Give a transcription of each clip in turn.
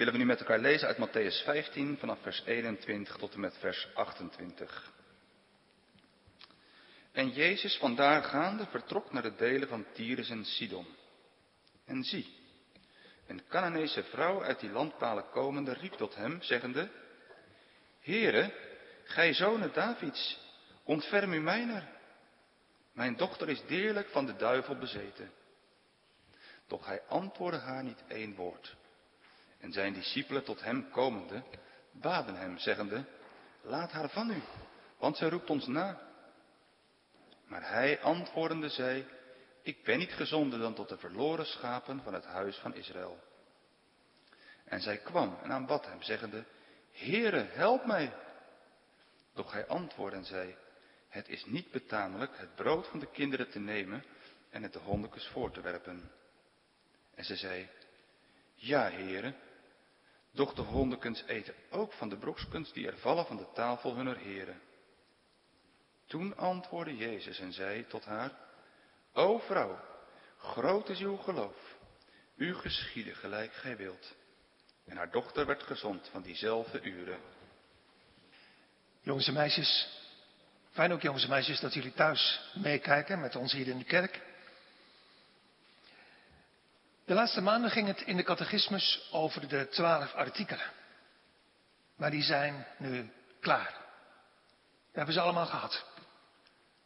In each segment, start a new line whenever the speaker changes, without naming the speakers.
willen we nu met elkaar lezen uit Matthäus 15 vanaf vers 21 tot en met vers 28. En Jezus vandaar gaande vertrok naar de delen van Tyrus en Sidon. En zie, een Canaanese vrouw uit die landpalen komende riep tot hem, zeggende, Heere, gij zonen Davids, ontferm u mijner. Mijn dochter is deerlijk van de duivel bezeten. Doch hij antwoordde haar niet één woord. En zijn discipelen tot hem komende, baden hem, zeggende, laat haar van u, want zij roept ons na. Maar hij antwoordende zei, ik ben niet gezonden dan tot de verloren schapen van het huis van Israël. En zij kwam en aanbad hem, zeggende, Heere, help mij. Doch hij antwoordde en zei, het is niet betamelijk het brood van de kinderen te nemen en het de hondekes voor te werpen. En ze zei, ja, heren, doch de hondekens eten ook van de brokskens die er vallen van de tafel hunner heren. Toen antwoordde Jezus en zei tot haar, O vrouw, groot is uw geloof, u geschieden gelijk gij wilt. En haar dochter werd gezond van diezelfde uren.
Jongens en meisjes, fijn ook jongens en meisjes dat jullie thuis meekijken met ons hier in de kerk. De laatste maanden ging het in de catechismus over de twaalf artikelen. Maar die zijn nu klaar. We hebben ze allemaal gehad.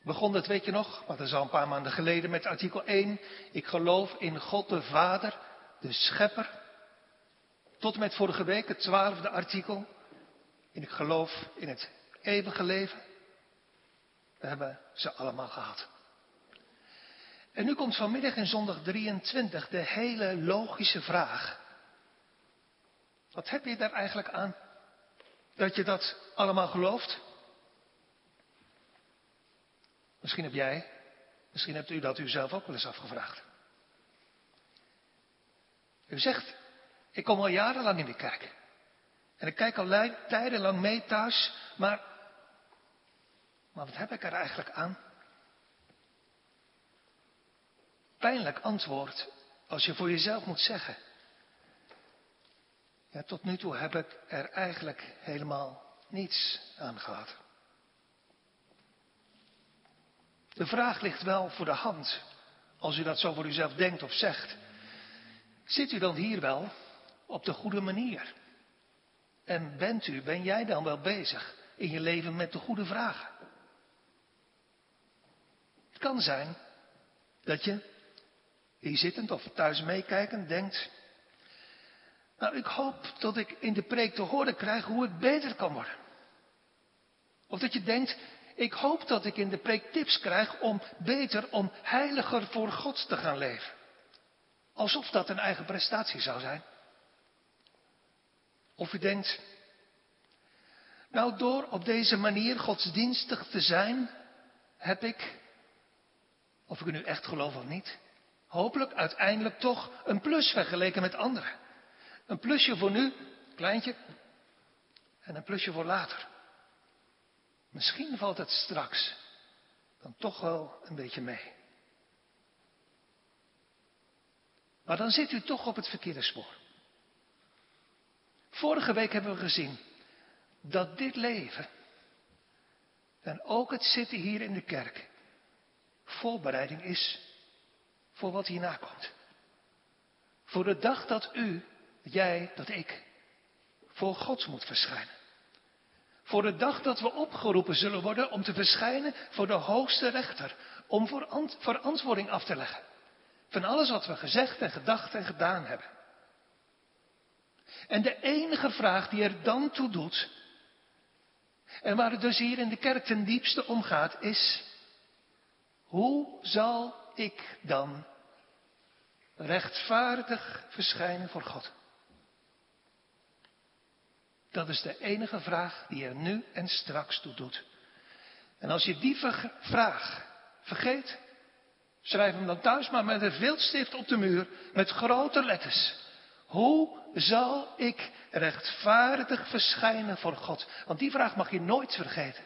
Begon dat, weet je nog, maar dat is al een paar maanden geleden, met artikel 1. Ik geloof in God de Vader, de Schepper. Tot en met vorige week, het twaalfde artikel. In ik geloof in het eeuwige leven. We hebben ze allemaal gehad. En nu komt vanmiddag in zondag 23 de hele logische vraag. Wat heb je daar eigenlijk aan? Dat je dat allemaal gelooft? Misschien heb jij, misschien hebt u dat u zelf ook wel eens afgevraagd. U zegt, ik kom al jarenlang in de kerk. En ik kijk al tijdenlang mee thuis, maar, maar wat heb ik er eigenlijk aan? Pijnlijk antwoord als je voor jezelf moet zeggen. Ja, tot nu toe heb ik er eigenlijk helemaal niets aan gehad. De vraag ligt wel voor de hand, als u dat zo voor uzelf denkt of zegt. Zit u dan hier wel op de goede manier? En bent u, ben jij dan wel bezig in je leven met de goede vragen? Het kan zijn dat je hier zittend of thuis meekijkend denkt, nou ik hoop dat ik in de preek te horen krijg hoe ik beter kan worden. Of dat je denkt, ik hoop dat ik in de preek tips krijg om beter, om heiliger voor God te gaan leven. Alsof dat een eigen prestatie zou zijn. Of u denkt, nou door op deze manier godsdienstig te zijn, heb ik, of ik nu echt geloof of niet, hopelijk uiteindelijk toch een plus vergeleken met anderen. Een plusje voor nu, kleintje, en een plusje voor later. Misschien valt het straks dan toch wel een beetje mee. Maar dan zit u toch op het verkeerde spoor. Vorige week hebben we gezien dat dit leven en ook het zitten hier in de kerk voorbereiding is voor wat hierna komt. Voor de dag dat u, jij, dat ik voor God moet verschijnen. Voor de dag dat we opgeroepen zullen worden om te verschijnen voor de hoogste rechter. Om verantwoording af te leggen. Van alles wat we gezegd en gedacht en gedaan hebben. En de enige vraag die er dan toe doet. En waar het dus hier in de kerk ten diepste om gaat, is. Hoe zal ik dan rechtvaardig verschijnen voor God? Dat is de enige vraag die er nu en straks toe doet. En als je die vraag vergeet, schrijf hem dan thuis maar met een viltstift op de muur met grote letters. Hoe zal ik rechtvaardig verschijnen voor God? Want die vraag mag je nooit vergeten.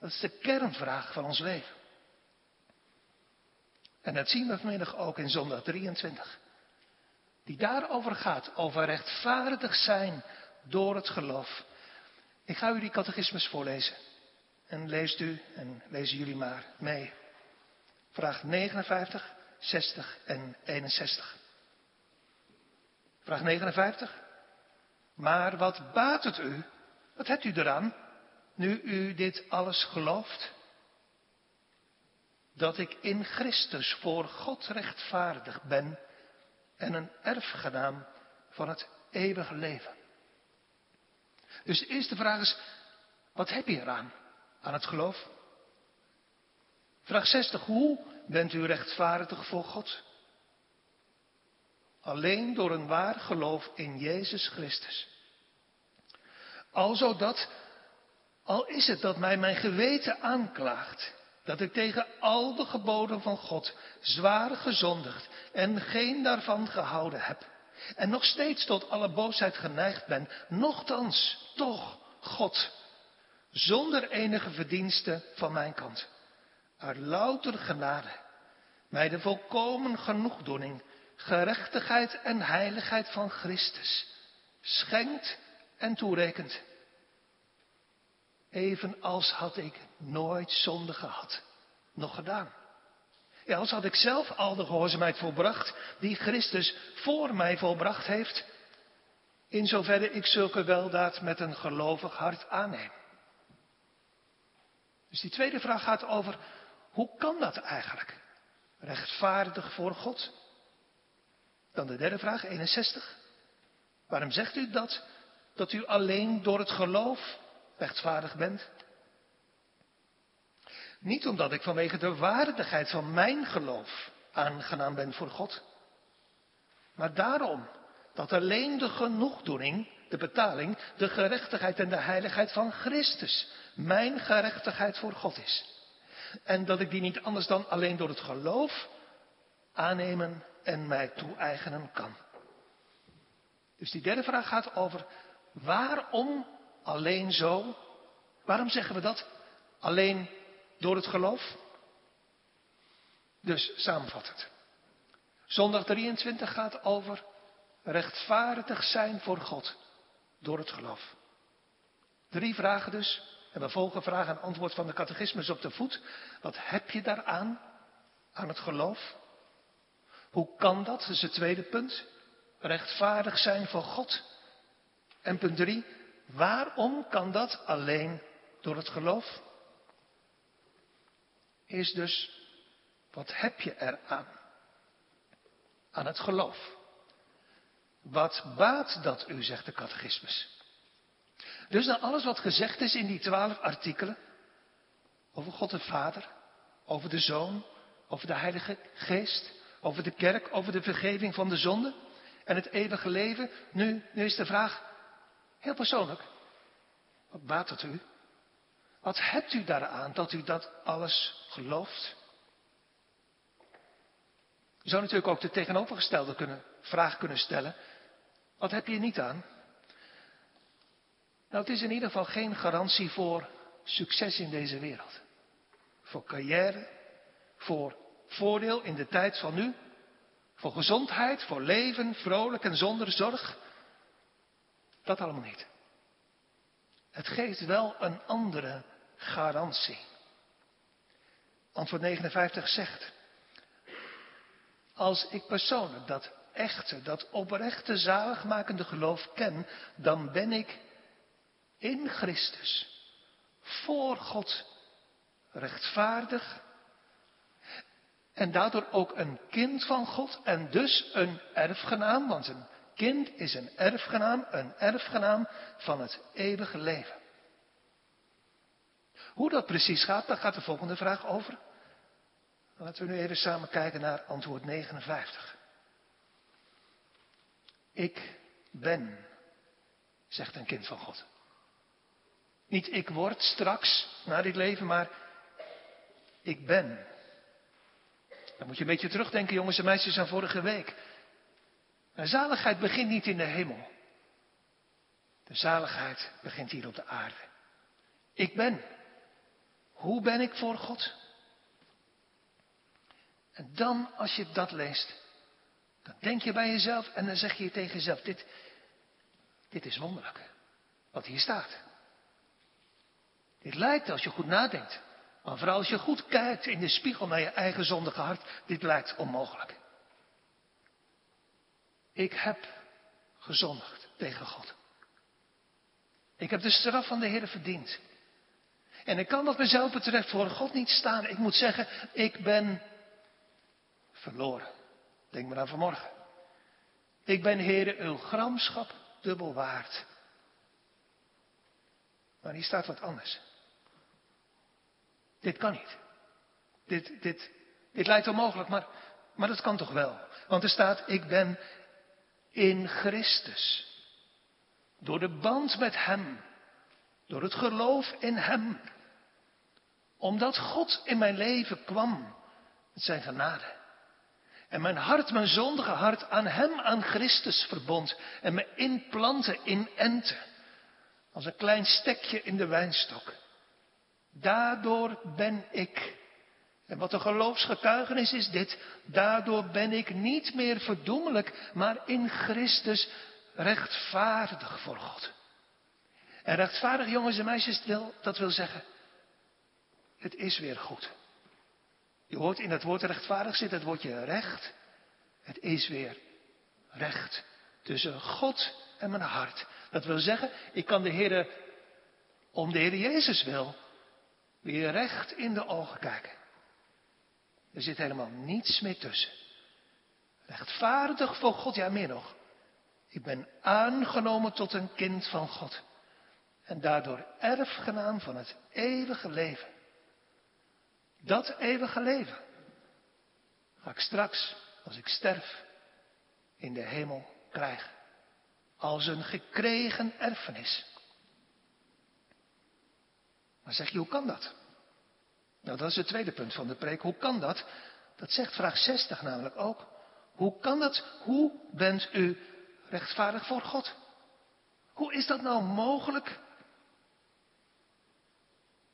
Dat is de kernvraag van ons leven. En dat zien we vanmiddag ook in zondag 23. die daarover gaat, over rechtvaardig zijn door het geloof. Ik ga u die catechismus voorlezen. En leest u en lezen jullie maar mee. Vraag 59, 60 en 61. Vraag 59. Maar wat baat het u? Wat hebt u eraan, nu u dit alles gelooft? Dat ik in Christus voor God rechtvaardig ben en een erfgenaam van het eeuwige leven. Dus de eerste vraag is, wat heb je eraan, aan het geloof? Vraag 60, hoe bent u rechtvaardig voor God? Alleen door een waar geloof in Jezus Christus. Alzo dat, al is het dat mij mijn geweten aanklaagt, dat ik tegen al de geboden van God zwaar gezondigd en geen daarvan gehouden heb. En nog steeds tot alle boosheid geneigd ben, nochtans toch God, zonder enige verdienste van mijn kant, uit louter genade, mij de volkomen genoegdoening, gerechtigheid en heiligheid van Christus schenkt en toerekent. Evenals had ik nooit zonde gehad, nog gedaan. Ja, als had ik zelf al de gehoorzaamheid volbracht die Christus voor mij volbracht heeft, in zoverre ik zulke weldaad met een gelovig hart aanneem. Dus die tweede vraag gaat over, hoe kan dat eigenlijk? Rechtvaardig voor God? Dan de derde vraag, 61. Waarom zegt u dat? Dat u alleen door het geloof rechtvaardig bent? Niet omdat ik vanwege de waardigheid van mijn geloof aangenaam ben voor God, maar daarom dat alleen de genoegdoening, de betaling, de gerechtigheid en de heiligheid van Christus mijn gerechtigheid voor God is. En dat ik die niet anders dan alleen door het geloof aannemen en mij toe-eigenen kan. Dus die derde vraag gaat over waarom alleen zo? Waarom zeggen we dat? Alleen door het geloof? Dus samenvattend. Zondag 23 gaat over rechtvaardig zijn voor God door het geloof. Drie vragen dus. En we volgen vraag en antwoord van de catechismus op de voet. Wat heb je daaraan? Aan het geloof? Hoe kan dat? Dat is het tweede punt. Rechtvaardig zijn voor God. En punt drie. Waarom kan dat alleen door het geloof? Is dus, wat heb je eraan? Aan het geloof. Wat baat dat u, zegt de catechismus. Dus na alles wat gezegd is in die twaalf artikelen, over God de Vader, over de Zoon, over de Heilige Geest, over de kerk, over de vergeving van de zonde en het eeuwige leven. Nu, nu is de vraag, heel persoonlijk, wat baat het u? Wat hebt u daaraan dat u dat alles gelooft? Je zou natuurlijk ook de tegenovergestelde kunnen, vraag kunnen stellen. Wat heb je niet aan? Nou, het is in ieder geval geen garantie voor succes in deze wereld. Voor carrière, voor voordeel in de tijd van nu, voor gezondheid, voor leven, vrolijk en zonder zorg. Dat allemaal niet. Het geeft wel een andere garantie. Antwoord 59 zegt, als ik persoonlijk dat echte, dat oprechte zaligmakende geloof ken, dan ben ik in Christus voor God rechtvaardig en daardoor ook een kind van God en dus een erfgenaam, want kind is een erfgenaam, een erfgenaam van het eeuwige leven. Hoe dat precies gaat, daar gaat de volgende vraag over. Laten we nu even samen kijken naar antwoord 59. Ik ben, zegt een kind van God. Niet ik word straks na dit leven, maar ik ben. Dan moet je een beetje terugdenken, jongens en meisjes, aan vorige week. De zaligheid begint niet in de hemel. De zaligheid begint hier op de aarde. Ik ben. Hoe ben ik voor God? En dan, als je dat leest, Dan denk je bij jezelf en dan zeg je tegen jezelf, dit, dit is wonderlijk. Wat hier staat. Dit lijkt, als je goed nadenkt, maar vooral als je goed kijkt in de spiegel naar je eigen zondige hart, dit lijkt onmogelijk. Ik heb gezondigd tegen God. Ik heb de straf van de Heer verdiend. En ik kan wat mezelf betreft voor God niet staan. Ik moet zeggen, ik ben verloren. Denk maar aan vanmorgen. Ik ben, Heer, uw gramschap dubbel waard. Maar hier staat wat anders. Dit kan niet. Dit, dit, dit lijkt onmogelijk, maar, maar dat kan toch wel. Want er staat, ik ben in Christus. Door de band met Hem. Door het geloof in Hem. Omdat God in mijn leven kwam. Met zijn genade. En mijn hart, mijn zondige hart, aan Hem, aan Christus verbond. En me inplanten, inenten. Als een klein stekje in de wijnstok. Daardoor ben ik. En wat een geloofsgetuigenis is dit. Daardoor ben ik niet meer verdoemelijk, maar in Christus rechtvaardig voor God. En rechtvaardig, jongens en meisjes, dat wil zeggen, het is weer goed. Je hoort in het woord rechtvaardig zit het woordje recht. Het is weer recht tussen God en mijn hart. Dat wil zeggen, ik kan de Heer, om de Heer Jezus wil, weer recht in de ogen kijken. Er zit helemaal niets meer tussen. Rechtvaardig voor God, ja meer nog. Ik ben aangenomen tot een kind van God. En daardoor erfgenaam van het eeuwige leven. Dat eeuwige leven ga ik straks, als ik sterf, in de hemel krijgen. Als een gekregen erfenis. Maar zeg je, hoe kan dat? Nou, dat is het tweede punt van de preek. Hoe kan dat? Dat zegt vraag 60 namelijk ook. Hoe kan dat? Hoe bent u rechtvaardig voor God? Hoe is dat nou mogelijk?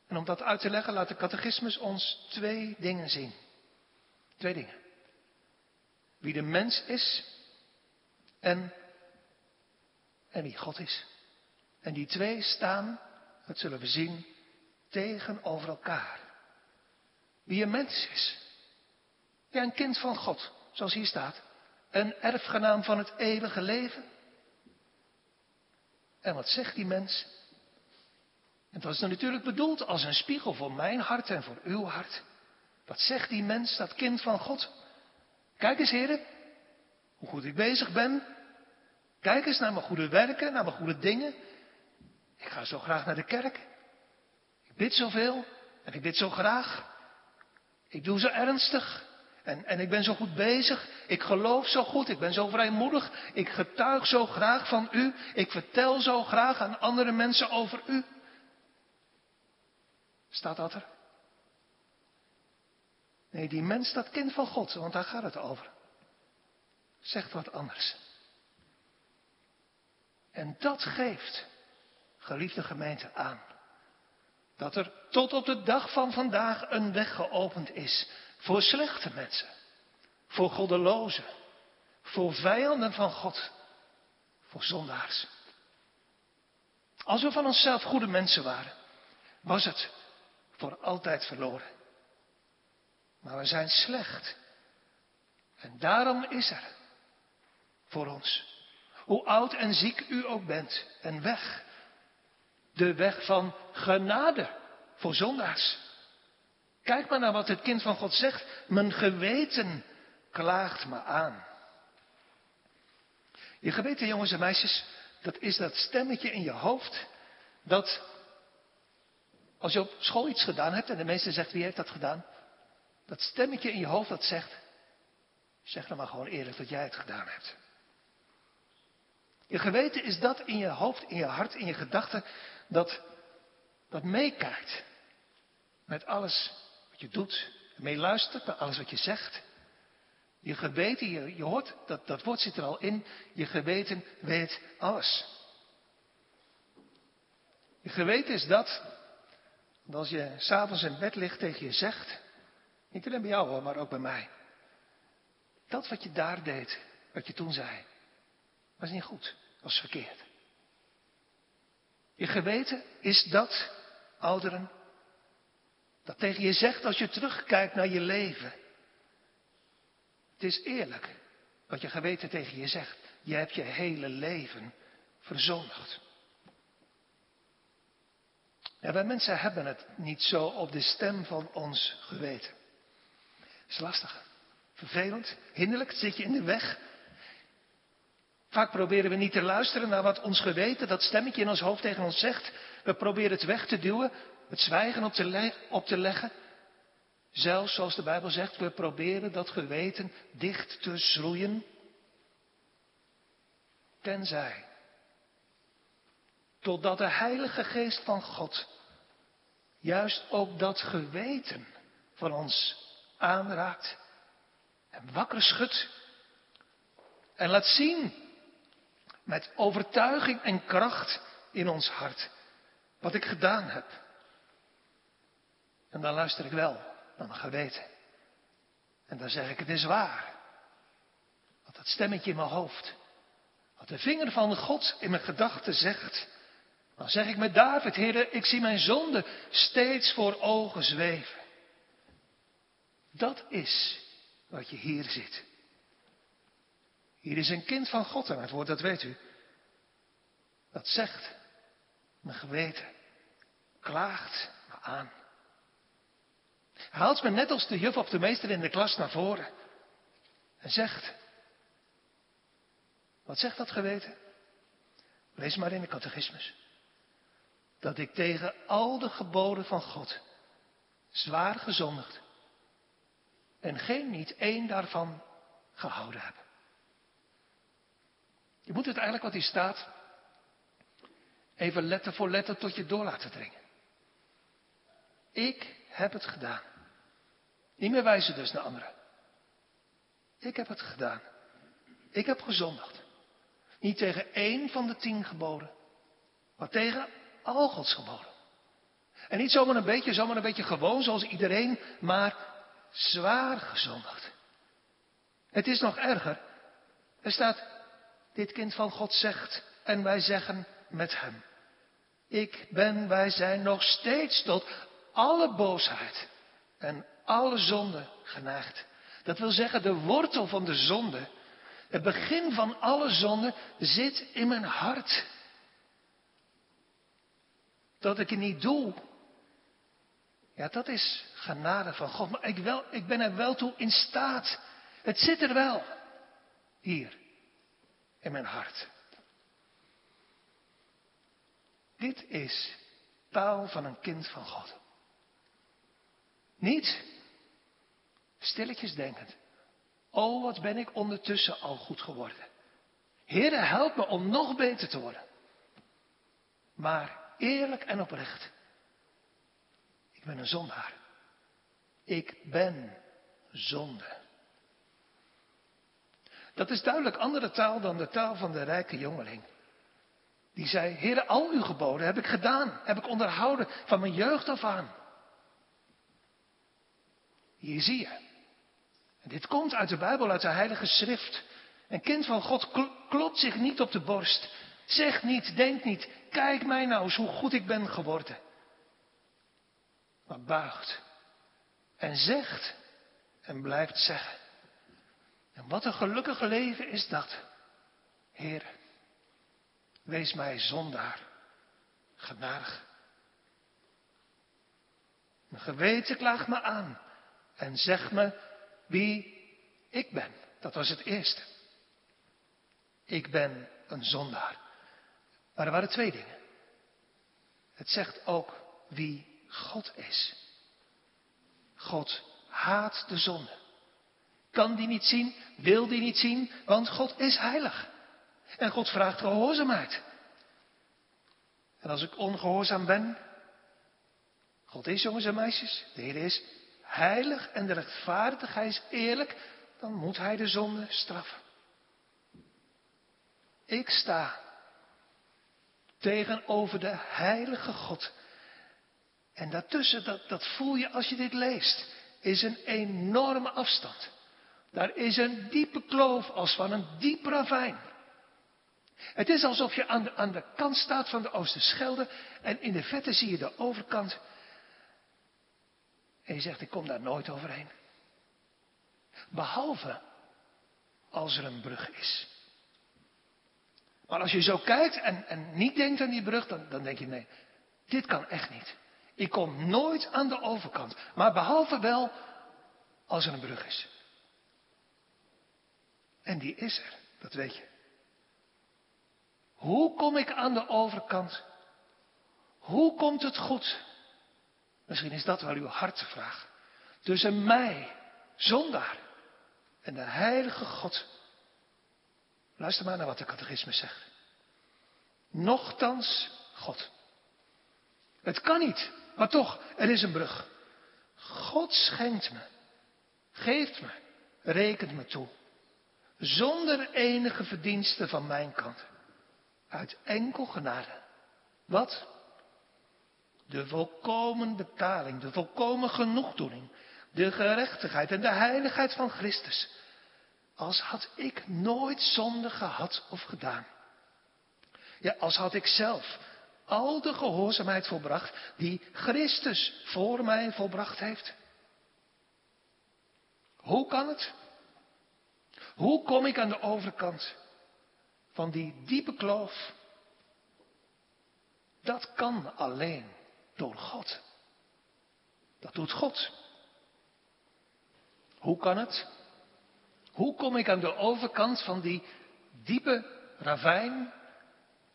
En om dat uit te leggen, laat de catechismus ons twee dingen zien. Twee dingen. Wie de mens is en, en wie God is. En die twee staan, dat zullen we zien, tegenover elkaar. Wie een mens is. Ja, een kind van God, zoals hier staat. Een erfgenaam van het eeuwige leven. En wat zegt die mens? En dat is natuurlijk bedoeld als een spiegel voor mijn hart en voor uw hart. Wat zegt die mens, dat kind van God? Kijk eens, heren, hoe goed ik bezig ben. Kijk eens naar mijn goede werken, naar mijn goede dingen. Ik ga zo graag naar de kerk bid zoveel en ik bid zo graag. Ik doe zo ernstig en, en ik ben zo goed bezig. Ik geloof zo goed, ik ben zo vrijmoedig. Ik getuig zo graag van u. Ik vertel zo graag aan andere mensen over u. Staat dat er? Nee, die mens, dat kind van God, want daar gaat het over. Zegt wat anders. En dat geeft, geliefde gemeente, aan dat er tot op de dag van vandaag een weg geopend is voor slechte mensen, voor goddelozen, voor vijanden van God, voor zondaars. Als we van onszelf goede mensen waren, was het voor altijd verloren. Maar we zijn slecht. En daarom is er voor ons, hoe oud en ziek u ook bent, een weg de weg van genade voor zondaars. Kijk maar naar wat het kind van God zegt. Mijn geweten klaagt me aan. Je geweten, jongens en meisjes, dat is dat stemmetje in je hoofd. Dat als je op school iets gedaan hebt en de meester zegt wie heeft dat gedaan. Dat stemmetje in je hoofd dat zegt. Zeg dan maar gewoon eerlijk dat jij het gedaan hebt. Je geweten is dat in je hoofd, in je hart, in je gedachten dat, dat meekijkt met alles wat je doet, meeluistert naar alles wat je zegt. Je geweten, je, je hoort, dat, dat woord zit er al in, je geweten weet alles. Je geweten is dat, als je s'avonds in bed ligt tegen je zegt, niet alleen bij jou hoor, maar ook bij mij. Dat wat je daar deed, wat je toen zei. Was niet goed, was verkeerd. Je geweten is dat, ouderen, dat tegen je zegt als je terugkijkt naar je leven. Het is eerlijk wat je geweten tegen je zegt. Je hebt je hele leven verzondigd. Ja, wij mensen hebben het niet zo op de stem van ons geweten. Dat is lastig. Vervelend, hinderlijk, zit je in de weg. Vaak proberen we niet te luisteren naar wat ons geweten, dat stemmetje in ons hoofd tegen ons zegt. We proberen het weg te duwen, het zwijgen op te, leggen. Zelfs zoals de Bijbel zegt, we proberen dat geweten dicht te schroeien. Tenzij. Totdat de Heilige Geest van God juist ook dat geweten van ons aanraakt en wakker schudt en laat zien met overtuiging en kracht in ons hart wat ik gedaan heb. En dan luister ik wel naar mijn geweten. En dan zeg ik het is waar. Wat dat stemmetje in mijn hoofd, wat de vinger van God in mijn gedachten zegt. Dan zeg ik met David, Heer, ik zie mijn zonde steeds voor ogen zweven. Dat is wat je hier ziet. Hier is een kind van God en het woord, dat weet u. Dat zegt, mijn geweten klaagt me aan. Haalt me net als de juf of de meester in de klas naar voren. En zegt, wat zegt dat geweten? Lees maar in de catechismus. Dat ik tegen al de geboden van God zwaar gezondigd en geen niet één daarvan gehouden heb. Je moet het eigenlijk wat hier staat even letter voor letter tot je door laten dringen. Ik heb het gedaan. Niet meer wijzen dus naar anderen. Ik heb het gedaan. Ik heb gezondigd. Niet tegen één van de tien geboden, maar tegen al Gods geboden. En niet zomaar een beetje, zomaar een beetje gewoon zoals iedereen, maar zwaar gezondigd. Het is nog erger. Er staat, dit kind van God zegt, en wij zeggen met hem. Ik ben, wij zijn nog steeds tot alle boosheid en alle zonde geneigd. Dat wil zeggen, de wortel van de zonde, het begin van alle zonde, zit in mijn hart. Dat ik het niet doe, ja, dat is genade van God. Maar ik, wel, ik ben er wel toe in staat. Het zit er wel. Hier. In mijn hart. Dit is taal van een kind van God. Niet stilletjes denkend. Oh, wat ben ik ondertussen al goed geworden. Heere, help me om nog beter te worden. Maar eerlijk en oprecht. Ik ben een zondaar. Ik ben zonde. Dat is duidelijk andere taal dan de taal van de rijke jongeling. Die zei, Heere, al uw geboden heb ik gedaan, heb ik onderhouden van mijn jeugd af aan. Hier zie je. En dit komt uit de Bijbel, uit de Heilige Schrift. Een kind van God klopt zich niet op de borst. Zeg niet, denk niet, kijk mij nou eens hoe goed ik ben geworden. Maar buigt en zegt en blijft zeggen. En wat een gelukkige leven is dat. Heer, wees mij zondaar genadig. Mijn geweten klaagt me aan en zegt me wie ik ben. Dat was het eerste. Ik ben een zondaar. Maar er waren twee dingen. Het zegt ook wie God is. God haat de zonde. Kan die niet zien, wil die niet zien, want God is heilig. En God vraagt gehoorzaamheid. En als ik ongehoorzaam ben, God is jongens en meisjes, de Heer is heilig en de rechtvaardig, hij is eerlijk, dan moet hij de zonde straffen. Ik sta tegenover de heilige God. En daartussen, dat, dat voel je als je dit leest, is een enorme afstand. Daar is een diepe kloof als van een diep ravijn. Het is alsof je aan de, aan de kant staat van de Oosterschelde en in de vette zie je de overkant. En je zegt, ik kom daar nooit overheen. Behalve als er een brug is. Maar als je zo kijkt en, en niet denkt aan die brug, dan, dan denk je, nee, dit kan echt niet. Ik kom nooit aan de overkant. Maar behalve wel als er een brug is. En die is er, dat weet je. Hoe kom ik aan de overkant? Hoe komt het goed? Misschien is dat wel uw hartevraag. Tussen mij, zondaar, en de heilige God. Luister maar naar wat de catechismus zegt. Nochtans God. Het kan niet, maar toch, er is een brug. God schenkt me, geeft me, rekent me toe. Zonder enige verdienste van mijn kant. Uit enkel genade. Wat? De volkomen betaling, de volkomen genoegdoening, de gerechtigheid en de heiligheid van Christus. Als had ik nooit zonde gehad of gedaan. Ja, als had ik zelf al de gehoorzaamheid volbracht die Christus voor mij volbracht heeft. Hoe kan het? Hoe kom ik aan de overkant van die diepe kloof? Dat kan alleen door God. Dat doet God. Hoe kan het? Hoe kom ik aan de overkant van die diepe ravijn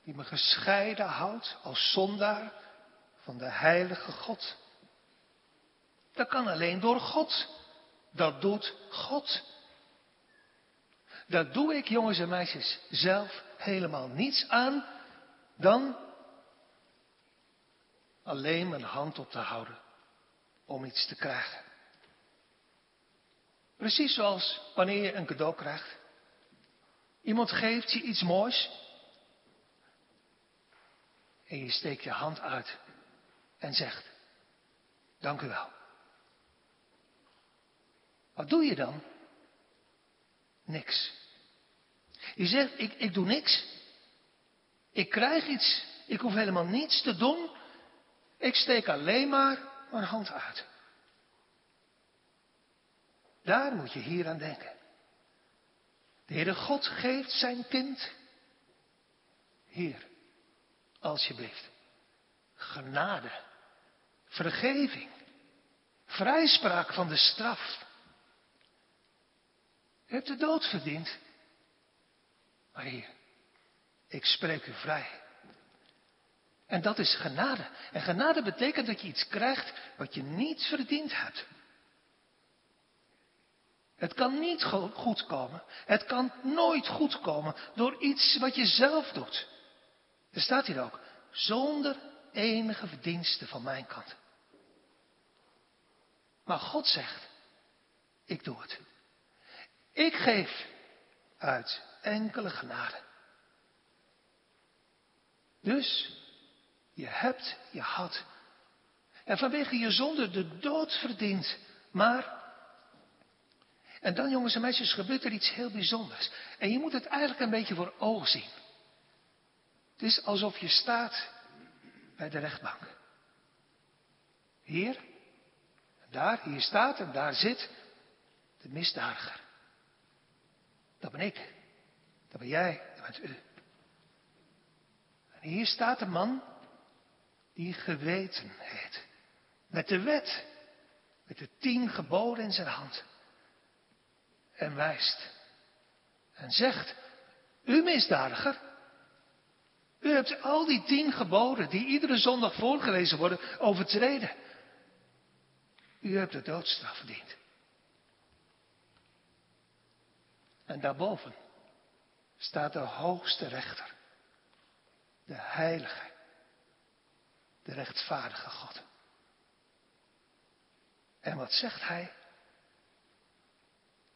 die me gescheiden houdt als zondaar van de heilige God? Dat kan alleen door God. Dat doet God. Dat doe ik, jongens en meisjes, zelf helemaal niets aan dan alleen mijn hand op te houden om iets te krijgen. Precies zoals wanneer je een cadeau krijgt. Iemand geeft je iets moois. En je steekt je hand uit en zegt, dank u wel. Wat doe je dan? Niks. Je zegt, ik, ik doe niks. Ik krijg iets. Ik hoef helemaal niets te doen. Ik steek alleen maar mijn hand uit. Daar moet je hier aan denken. De Heere God geeft zijn kind. Hier, alsjeblieft. Genade. Vergeving. Vrijspraak van de straf. U hebt de dood verdiend. Maar hier, ik spreek u vrij. En dat is genade. En genade betekent dat je iets krijgt wat je niet verdiend hebt. Het kan niet goed komen. Het kan nooit goed komen door iets wat je zelf doet. Er staat hier ook, zonder enige verdienste van mijn kant. Maar God zegt, ik doe het. Ik geef uit enkele genade. Dus je hebt, je had. En vanwege je zonde de dood verdient. Maar en dan, jongens en meisjes, gebeurt er iets heel bijzonders. En je moet het eigenlijk een beetje voor ogen zien. Het is alsof je staat bij de rechtbank. Hier, daar, hier staat en daar zit de misdadiger. Dat ben ik. Dat ben jij. Dat bent u. En hier staat de man die geweten heet. Met de wet. Met de tien geboden in zijn hand en wijst. En zegt, u misdadiger, u hebt al die tien geboden die iedere zondag voorgelezen worden overtreden. U hebt de doodstraf verdiend. En daarboven staat de hoogste rechter, de heilige, de rechtvaardige God. En wat zegt hij?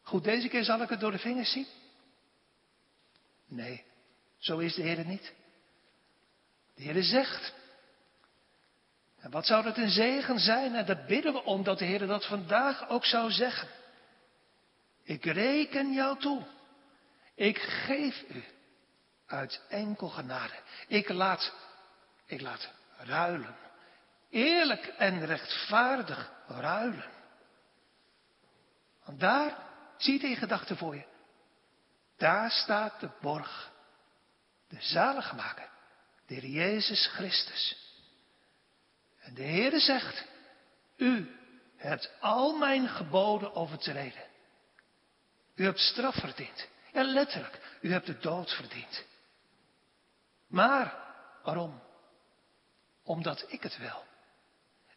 Goed, deze keer zal ik het door de vingers zien. Nee, zo is de Heer niet. De Heer zegt. En wat zou dat een zegen zijn? En daar bidden we om dat de Heer dat vandaag ook zou zeggen. Ik reken jou toe. Ik geef u uit enkel genade. Ik laat, ik laat ruilen. Eerlijk en rechtvaardig ruilen. Want daar, zie je in gedachten voor je. Daar staat de borg. De zaligmaker. De Jezus Christus. En de Heere zegt, u hebt al mijn geboden overtreden. U hebt straf verdiend. Ja, letterlijk, u hebt de dood verdiend. Maar, waarom? Omdat ik het wil.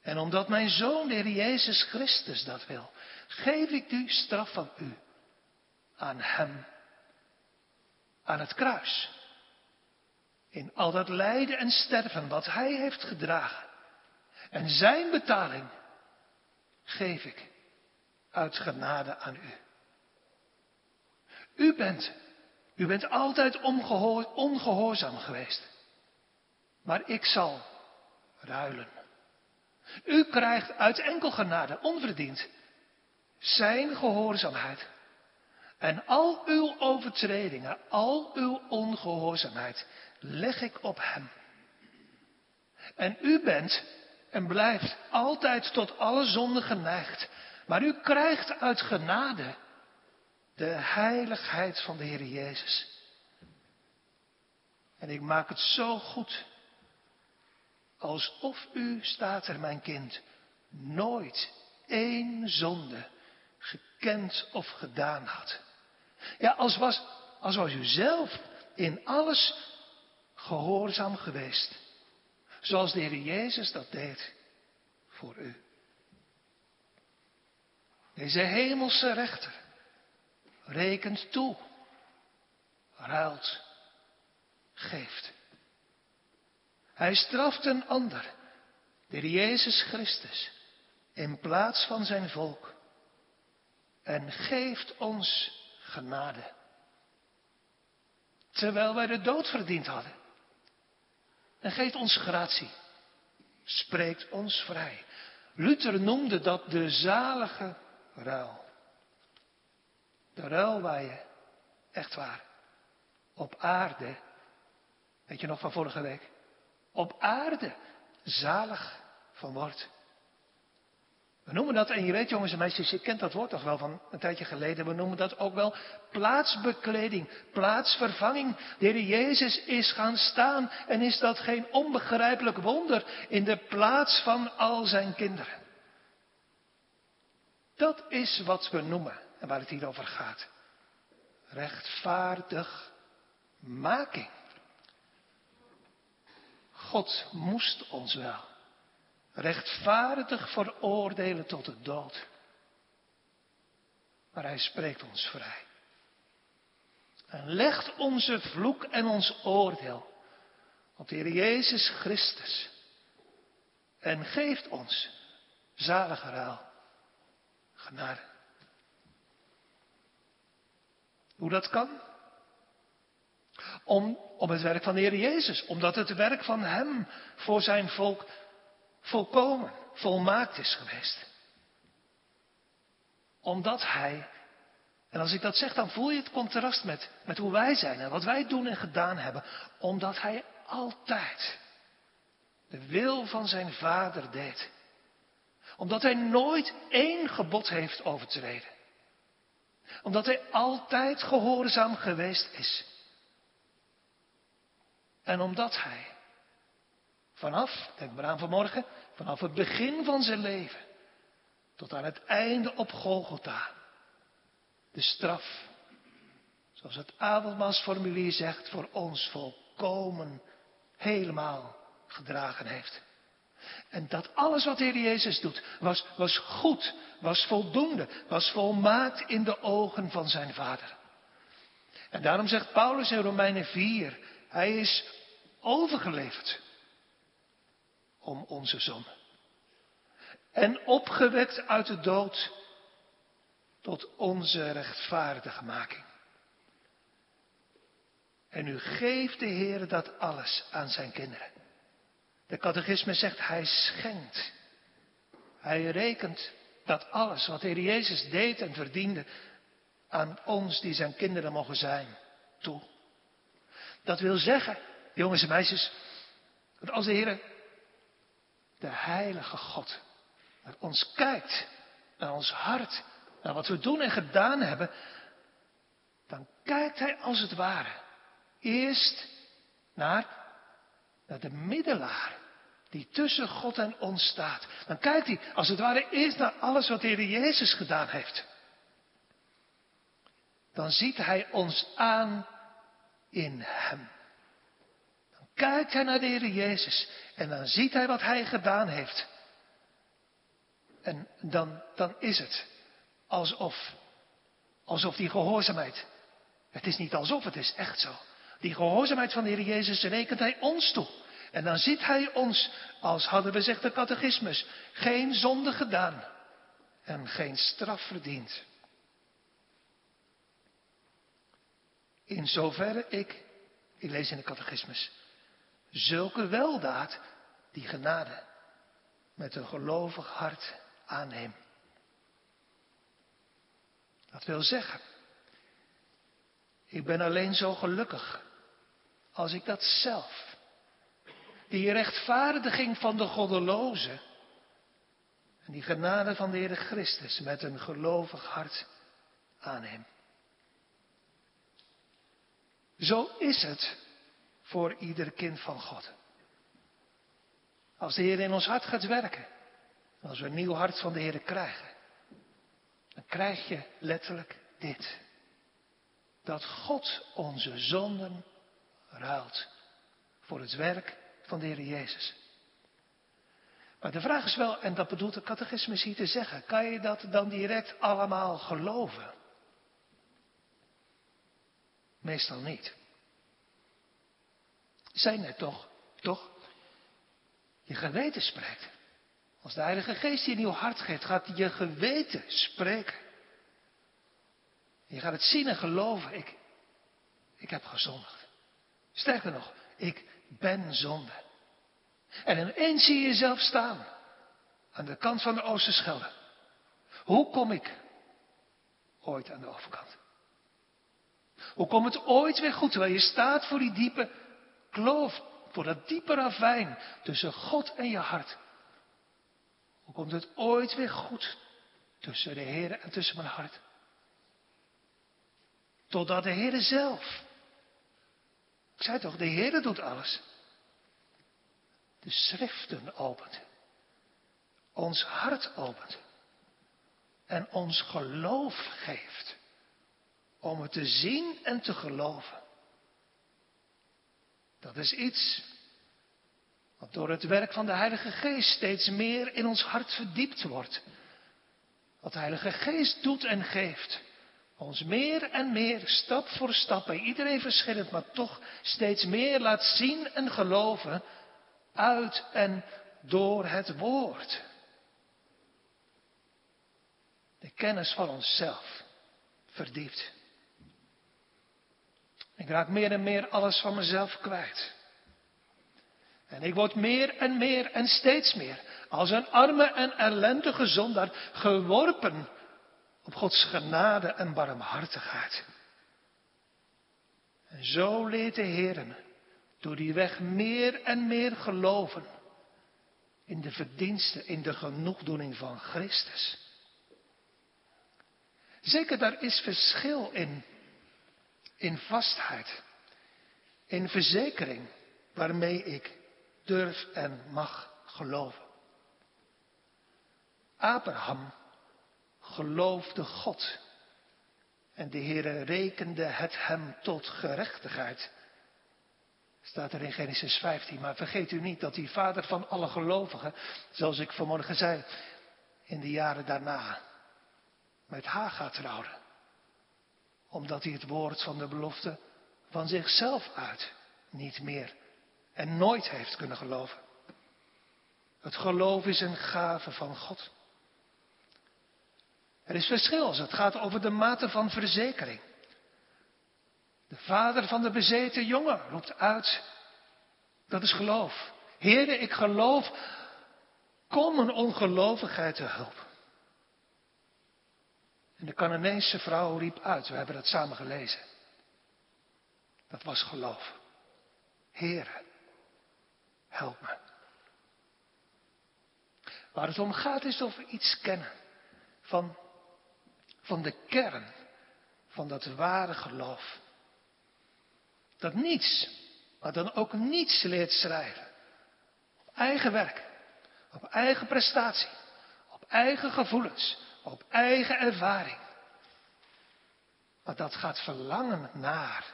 En omdat mijn zoon, de Heer Jezus Christus, dat wil, geef ik u straf van u aan Hem, aan het kruis. In al dat lijden en sterven wat Hij heeft gedragen. En Zijn betaling geef ik uit genade aan u. U bent, u bent altijd ongehoorzaam geweest. Maar ik zal ruilen. U krijgt uit enkel genade, onverdiend, zijn gehoorzaamheid. En al uw overtredingen, al uw ongehoorzaamheid leg ik op hem. En u bent en blijft altijd tot alle zonden geneigd. Maar u krijgt uit genade de heiligheid van de Heer Jezus. En ik maak het zo goed. Alsof u, staat er mijn kind, nooit één zonde gekend of gedaan had. Ja, als was, als was u zelf in alles gehoorzaam geweest. Zoals de Heer Jezus dat deed voor u. Deze hemelse rechter rekent toe, ruilt, geeft. Hij straft een ander, de Jezus Christus, in plaats van zijn volk en geeft ons genade. Terwijl wij de dood verdiend hadden. En geeft ons gratie. Spreekt ons vrij. Luther noemde dat de zalige ruil. De ruil waar je, echt waar, op aarde, weet je nog van vorige week, op aarde zalig van wordt. We noemen dat, en je weet jongens en meisjes, je kent dat woord toch wel van een tijdje geleden, we noemen dat ook wel plaatsbekleding, plaatsvervanging. De Heer Jezus is gaan staan en is dat geen onbegrijpelijk wonder in de plaats van al zijn kinderen. Dat is wat we noemen en waar het hier over gaat. Rechtvaardig making. God moest ons wel rechtvaardig veroordelen tot de dood. Maar hij spreekt ons vrij. En legt onze vloek en ons oordeel op de Heer Jezus Christus. En geeft ons zalige ruil, genade. Hoe dat kan? Om, om het werk van de Heer Jezus. Omdat het werk van Hem voor zijn volk volkomen, volmaakt is geweest. Omdat Hij, en als ik dat zeg, dan voel je het contrast met, met hoe wij zijn en wat wij doen en gedaan hebben. Omdat Hij altijd de wil van zijn Vader deed. Omdat Hij nooit één gebod heeft overtreden. Omdat Hij altijd gehoorzaam geweest is. En omdat Hij Vanaf, denk maar aan vanmorgen, vanaf het begin van zijn leven tot aan het einde op Golgotha. De straf, zoals het avondmaalsformulier zegt, voor ons volkomen helemaal gedragen heeft. En dat alles wat de Heer Jezus doet, was, was goed, was voldoende, was volmaakt in de ogen van zijn Vader. En daarom zegt Paulus in Romeinen 4, hij is overgeleverd om onze zon. En opgewekt uit de dood tot onze rechtvaardige making. En nu geeft de Heer dat alles aan zijn kinderen. De catechisme zegt, hij schenkt. Hij rekent dat alles wat de Heer Jezus deed en verdiende, aan ons die zijn kinderen mogen zijn toe. Dat wil zeggen, jongens en meisjes, dat als de Heer, de heilige God, naar ons kijkt, naar ons hart, naar wat we doen en gedaan hebben, dan kijkt Hij als het ware eerst naar, naar de middelaar die tussen God en ons staat. Dan kijkt hij als het ware eerst naar alles wat de Heer Jezus gedaan heeft. Dan ziet Hij ons aan in Hem. Dan kijkt Hij naar de Heer Jezus en dan ziet Hij wat Hij gedaan heeft. En dan, dan is het alsof, alsof die gehoorzaamheid, het is niet alsof, het is echt zo. Die gehoorzaamheid van de Heer Jezus rekent Hij ons toe. En dan ziet Hij ons, als hadden we zegt de catechismus, geen zonde gedaan en geen straf verdiend. In zoverre ik, ik lees in de catechismus, zulke weldaad, die genade, met een gelovig hart aanneem. Dat wil zeggen, ik ben alleen zo gelukkig als ik dat zelf, die rechtvaardiging van de goddeloze en die genade van de Heer Christus met een gelovig hart aanneem. Zo is het voor ieder kind van God. Als de Heer in ons hart gaat werken, als we een nieuw hart van de Heer krijgen, dan krijg je letterlijk dit. Dat God onze zonden ruilt voor het werk van de Heer Jezus. Maar de vraag is wel, en dat bedoelt de catechismus hier te zeggen, kan je dat dan direct allemaal geloven? Meestal niet. Zijn er toch, toch? Je geweten spreekt. Als de Heilige Geest je een nieuw hart geeft, gaat je geweten spreken. Je gaat het zien en geloven. Ik, ik heb gezondigd. Sterker nog, ik ben zonde. En ineens zie je jezelf staan. Aan de kant van de Oosterschelde. Hoe kom ik ooit aan de overkant? Hoe komt het ooit weer goed terwijl je staat voor die diepe kloof, voor dat diepe ravijn tussen God en je hart? Hoe komt het ooit weer goed tussen de Heer en tussen mijn hart? Totdat de Heer zelf. Ik zei toch, de Heer doet alles. De schriften opent. Ons hart opent. En ons geloof geeft. Om het te zien en te geloven. Dat is iets wat door het werk van de Heilige Geest steeds meer in ons hart verdiept wordt. Wat de Heilige Geest doet en geeft. Ons meer en meer, stap voor stap, bij iedereen verschillend, maar toch steeds meer laat zien en geloven uit en door het woord. De kennis van onszelf verdiept. Ik raak meer en meer alles van mezelf kwijt. En ik word meer en meer en steeds meer als een arme en ellendige zondaar geworpen op Gods genade en barmhartigheid. En zo leert de Heer me door die weg meer en meer geloven in de verdiensten, in de genoegdoening van Christus. Zeker, daar is verschil in, in vastheid, in verzekering waarmee ik durf en mag geloven. Abraham geloofde God. En de Heere rekende het hem tot gerechtigheid. Staat er in Genesis 15. Maar vergeet u niet dat die vader van alle gelovigen, zoals ik vanmorgen zei, in de jaren daarna met haar gaat trouwen. Omdat hij het woord van de belofte van zichzelf uit niet meer en nooit heeft kunnen geloven. Het geloof is een gave van God. Er is verschil het gaat over de mate van verzekering. De vader van de bezeten jongen roept uit, dat is geloof. Heere, ik geloof, kom een ongelovigheid te hulp. En de Canaanese vrouw riep uit, we hebben dat samen gelezen. Dat was geloof. Heere, help me. Waar het om gaat is of we iets kennen van, van de kern van dat ware geloof. Dat niets, maar dan ook niets leert schrijven. Op eigen werk, op eigen prestatie, op eigen gevoelens, op eigen ervaring. Maar dat gaat verlangen naar.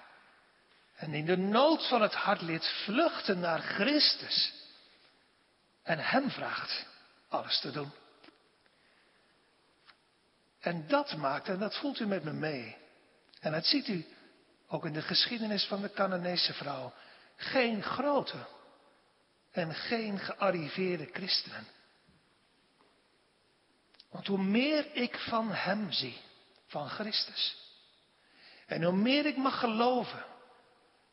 En in de nood van het hart leert vluchten naar Christus. En Hem vraagt alles te doen. En dat maakt, en dat voelt u met me mee. En dat ziet u ook in de geschiedenis van de Canaanese vrouw. Geen grote en geen gearriveerde christenen. Want hoe meer ik van Hem zie, van Christus, en hoe meer ik mag geloven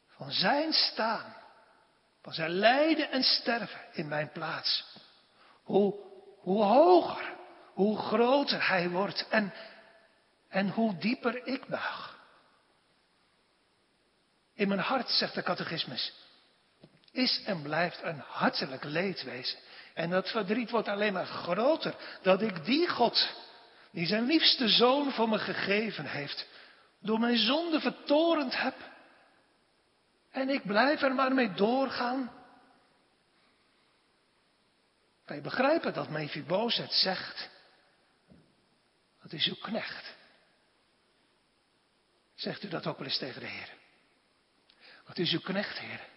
van Zijn staan, van Zijn lijden en sterven in mijn plaats, hoe, hoe hoger, hoe groter Hij wordt en, en hoe dieper ik buig. In mijn hart, zegt de catechismus, is en blijft een hartelijk leedwezen. En dat verdriet wordt alleen maar groter dat ik die God, die zijn liefste zoon voor me gegeven heeft, door mijn zonde vertorend heb. En ik blijf er maar mee doorgaan. Wij begrijpen dat Mephibozet zegt, dat is uw knecht. Zegt u dat ook wel eens tegen de Heer? Wat is uw knecht, Heer?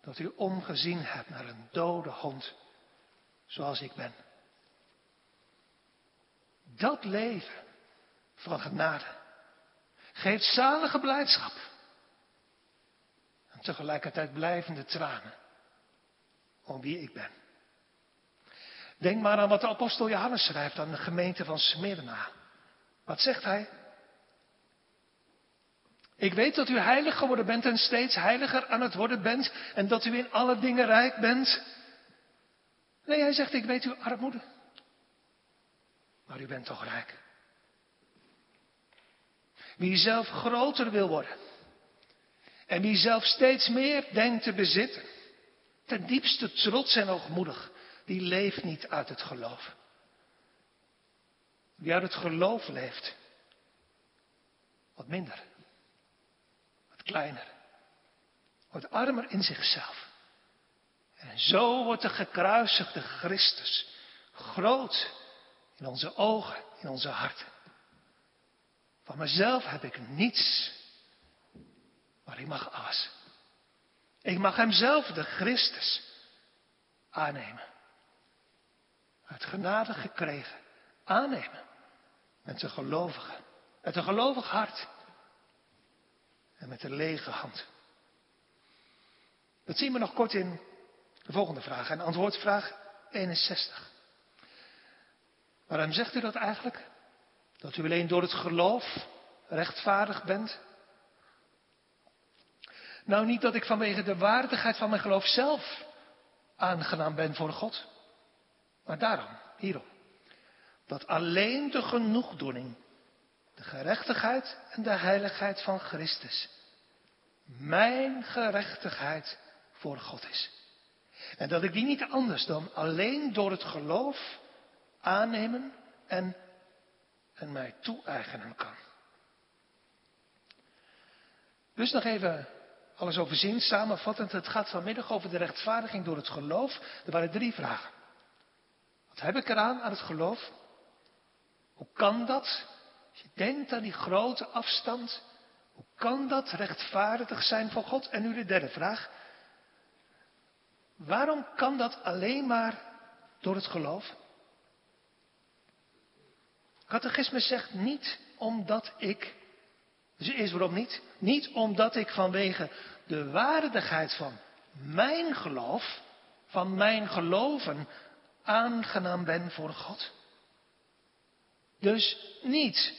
Dat u omgezien hebt naar een dode hond, zoals ik ben. Dat leven van genade geeft zalige blijdschap. En tegelijkertijd blijvende tranen om wie ik ben. Denk maar aan wat de apostel Johannes schrijft aan de gemeente van Smyrna. Wat zegt hij? Ik weet dat u heilig geworden bent en steeds heiliger aan het worden bent en dat u in alle dingen rijk bent. Nee, hij zegt, ik weet uw armoede. Maar u bent toch rijk. Wie zelf groter wil worden. En wie zelf steeds meer denkt te bezitten. Ten diepste trots en hoogmoedig. Die leeft niet uit het geloof. Wie uit het geloof leeft. Wat minder kleiner. Wordt armer in zichzelf. En zo wordt de gekruisigde Christus groot in onze ogen, in onze harten. Van mezelf heb ik niets, maar ik mag alles. Ik mag Hemzelf, de Christus, aannemen. Uit genade gekregen, aannemen. Met een gelovige, met een gelovig hart en met een lege hand. Dat zien we nog kort in de volgende vraag. En antwoordvraag 61. Waarom zegt u dat eigenlijk? Dat u alleen door het geloof rechtvaardig bent? Nou, niet dat ik vanwege de waardigheid van mijn geloof zelf aangenaam ben voor God. Maar daarom, hierom. Dat alleen de genoegdoening de gerechtigheid en de heiligheid van Christus. Mijn gerechtigheid voor God is. En dat ik die niet anders dan alleen door het geloof aannemen en, en mij toe-eigenen kan. Dus nog even alles overzien, samenvattend. Het gaat vanmiddag over de rechtvaardiging door het geloof. Er waren drie vragen. Wat heb ik eraan aan het geloof? Hoe kan dat? Als je denkt aan die grote afstand, hoe kan dat rechtvaardig zijn voor God? En nu de derde vraag. Waarom kan dat alleen maar door het geloof? Catechisme zegt niet omdat ik, dus eerst waarom niet? Niet omdat ik vanwege de waardigheid van mijn geloof, van mijn geloven, aangenaam ben voor God. Dus niet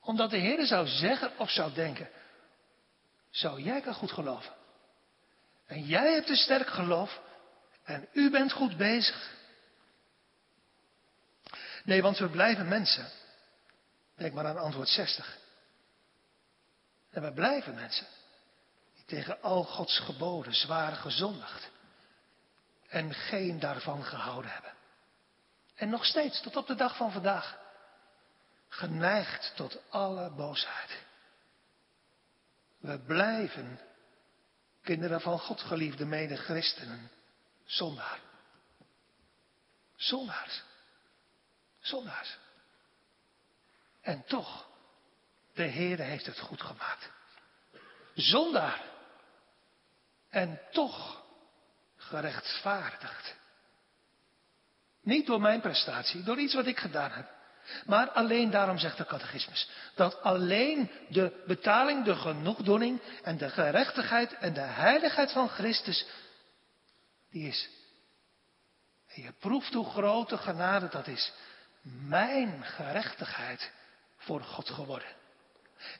omdat de Heer zou zeggen of zou denken, zou jij kan goed geloven. En jij hebt een sterk geloof en u bent goed bezig. Nee, want we blijven mensen. Denk maar aan antwoord 60. En we blijven mensen die tegen al Gods geboden zwaar gezondigd en geen daarvan gehouden hebben. En nog steeds, tot op de dag van vandaag, geneigd tot alle boosheid. We blijven kinderen van God geliefde mede-christenen, zondaar. Zondaars. Zondaars. En toch, de Heer heeft het goed gemaakt. Zondaar. En toch gerechtvaardigd. Niet door mijn prestatie, door iets wat ik gedaan heb. Maar alleen daarom zegt de catechismus. Dat alleen de betaling, de genoegdoening en de gerechtigheid en de heiligheid van Christus, die is. En je proeft hoe grote genade dat is. Mijn gerechtigheid voor God geworden.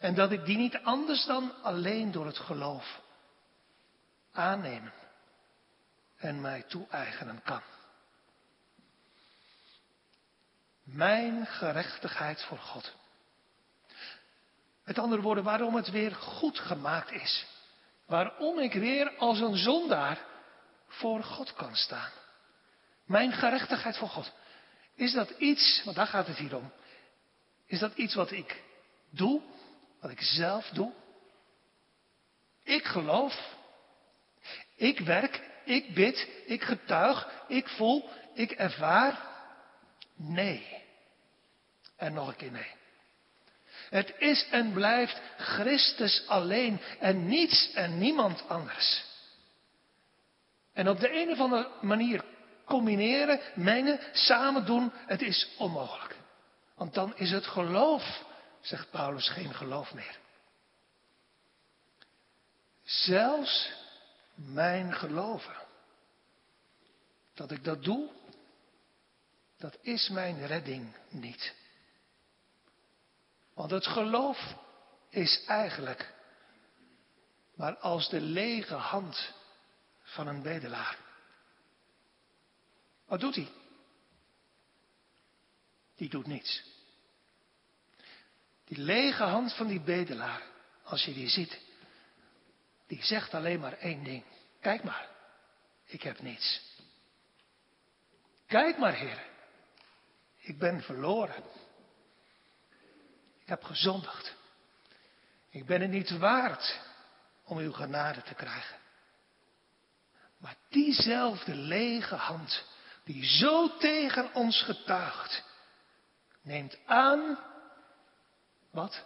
En dat ik die niet anders dan alleen door het geloof aannemen en mij toe-eigenen kan. Mijn gerechtigheid voor God. Met andere woorden, waarom het weer goed gemaakt is. Waarom ik weer als een zondaar voor God kan staan. Mijn gerechtigheid voor God. Is dat iets, want daar gaat het hier om. Is dat iets wat ik doe? Wat ik zelf doe? Ik geloof. Ik werk. Ik bid. Ik getuig. Ik voel. Ik ervaar. Nee. En nog een keer nee. Het is en blijft Christus alleen en niets en niemand anders. En op de een of andere manier combineren, mengen, samen doen, het is onmogelijk. Want dan is het geloof, zegt Paulus, geen geloof meer. Zelfs mijn geloven, dat ik dat doe, dat is mijn redding niet. Want het geloof is eigenlijk maar als de lege hand van een bedelaar. Wat doet hij? Die doet niets. Die lege hand van die bedelaar, als je die ziet, die zegt alleen maar één ding. Kijk maar, ik heb niets. Kijk maar, Heer, ik ben verloren. Ik heb gezondigd. Ik ben het niet waard om uw genade te krijgen. Maar diezelfde lege hand die zo tegen ons getuigt, neemt aan wat?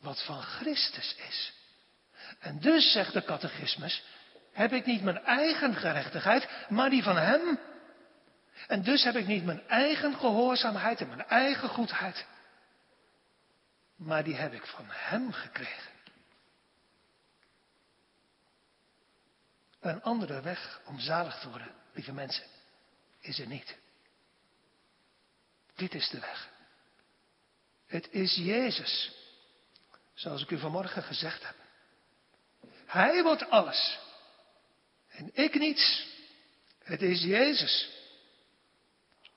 Wat van Christus is. En dus, zegt de catechismus, heb ik niet mijn eigen gerechtigheid, maar die van Hem. En dus heb ik niet mijn eigen gehoorzaamheid en mijn eigen goedheid, maar die heb ik van Hem gekregen. Een andere weg om zalig te worden, lieve mensen, is er niet. Dit is de weg. Het is Jezus, zoals ik u vanmorgen gezegd heb. Hij wordt alles. En ik niets. Het is Jezus.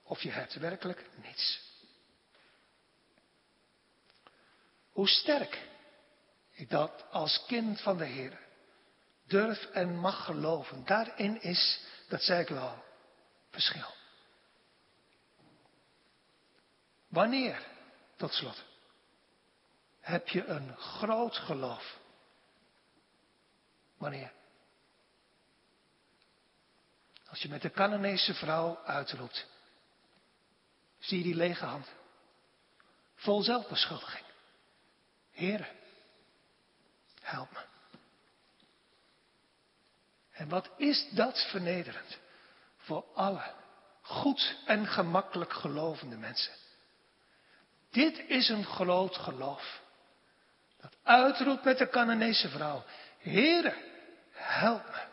Of je hebt werkelijk niets. Hoe sterk ik dat als kind van de Heer durf en mag geloven. Daarin is, dat zei ik wel, verschil. Wanneer, tot slot, heb je een groot geloof? Wanneer? Als je met de Canaanese vrouw uitroept, zie je die lege hand, vol zelfbeschuldiging. Heere, help me. En wat is dat vernederend voor alle goed en gemakkelijk gelovende mensen. Dit is een groot geloof. Dat uitroept met de Canaanese vrouw. Heere, help me.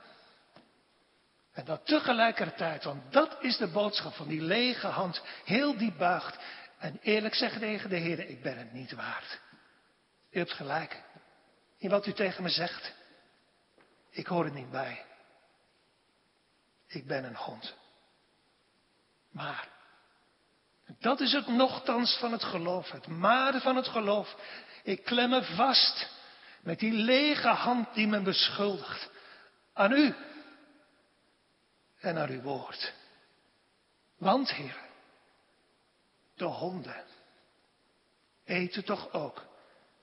En dat tegelijkertijd, want dat is de boodschap van die lege hand, heel diep buigt. En eerlijk zeggen tegen de Heer, ik ben het niet waard. U hebt gelijk in wat u tegen me zegt. Ik hoor er niet bij. Ik ben een hond. Maar Dat is het nochtans van het geloof, het maar van het geloof. Ik klem me vast met die lege hand die me beschuldigt. Aan u en aan uw woord. Want, Heer, de honden eten toch ook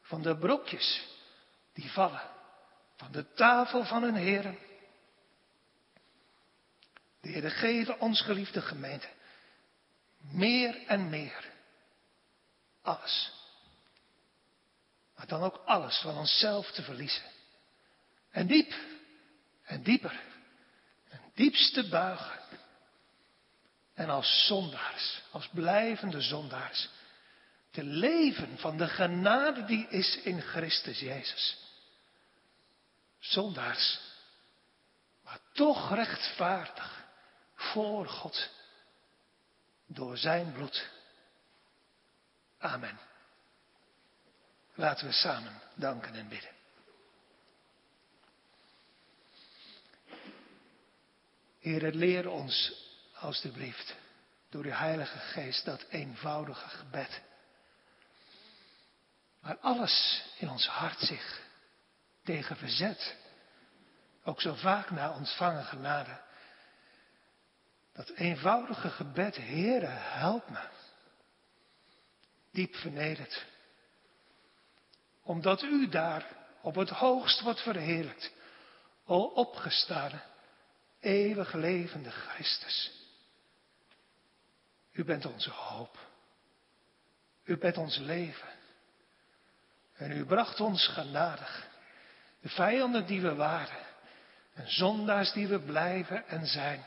van de brokjes die vallen van de tafel van hun heren. De Heer geven ons geliefde gemeente meer en meer alles. Maar dan ook alles van onszelf te verliezen. En diep en dieper en diepste buigen. En als zondaars, als blijvende zondaars, te leven van de genade die is in Christus Jezus. Zondaars, maar toch rechtvaardig voor God door zijn bloed. Amen. Laten we samen danken en bidden. Heer, leer ons alstublieft door uw Heilige Geest dat eenvoudige gebed. Waar alles in ons hart zich tegen verzet. Ook zo vaak na ontvangen genade. Dat eenvoudige gebed, Heere, help me. Diep vernederd. Omdat u daar op het hoogst wordt verheerlijkt. O opgestane, eeuwig levende Christus. U bent onze hoop. U bent ons leven. En u bracht ons genadig. De vijanden die we waren. En zondaars die we blijven en zijn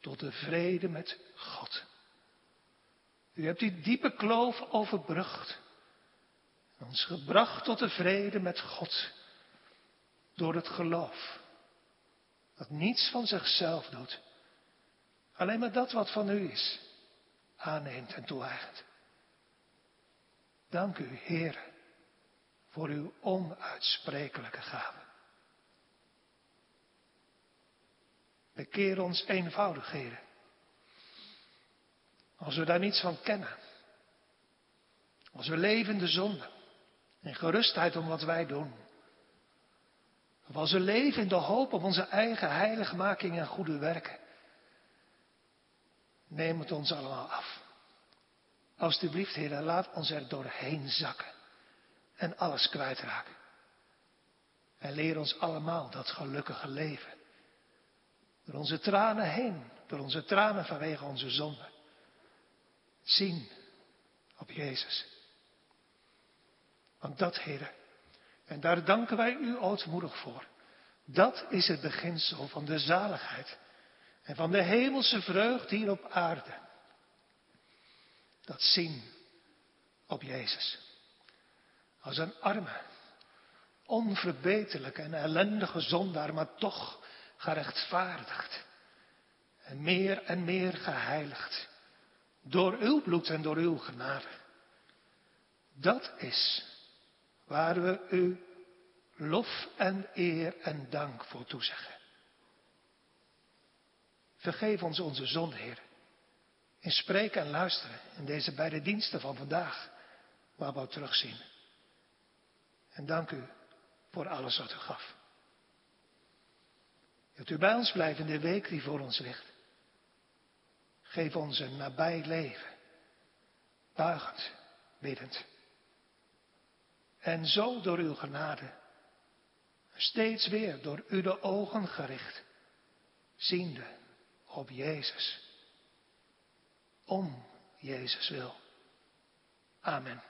tot de vrede met God. U hebt die diepe kloof overbrugd. Ons gebracht tot de vrede met God. Door het geloof. Dat niets van zichzelf doet. Alleen maar dat wat van u is. Aanneemt en toe-eigent. Dank u, Heer, voor uw onuitsprekelijke gave. Bekeer ons eenvoudigheden. Als we daar niets van kennen. Als we leven de zonde. In gerustheid om wat wij doen. Als we leven in de hoop op onze eigen heiligmaking en goede werken. Neem het ons allemaal af. Alsjeblieft, Heer, laat ons er doorheen zakken. En alles kwijtraken. En leer ons allemaal dat gelukkige leven. Door onze tranen heen, door onze tranen vanwege onze zonde. Zien op Jezus. Want dat, heren, en daar danken wij u ootmoedig voor. Dat is het beginsel van de zaligheid en van de hemelse vreugde hier op aarde. Dat zien op Jezus. Als een arme, onverbeterlijke en ellendige zondaar, maar toch gerechtvaardigd. En meer en meer geheiligd. Door uw bloed en door uw genade. Dat is waar we u lof en eer en dank voor toezeggen. Vergeef ons onze zonde, Heer. In spreken en luisteren in deze beide diensten van vandaag, waar we terugzien. En dank u voor alles wat u gaf. Dat u bij ons blijft in de week die voor ons ligt. Geef ons een nabij leven. Buigend, biddend. En zo door uw genade. Steeds weer door u de ogen gericht. Ziende op Jezus. Om Jezus wil. Amen.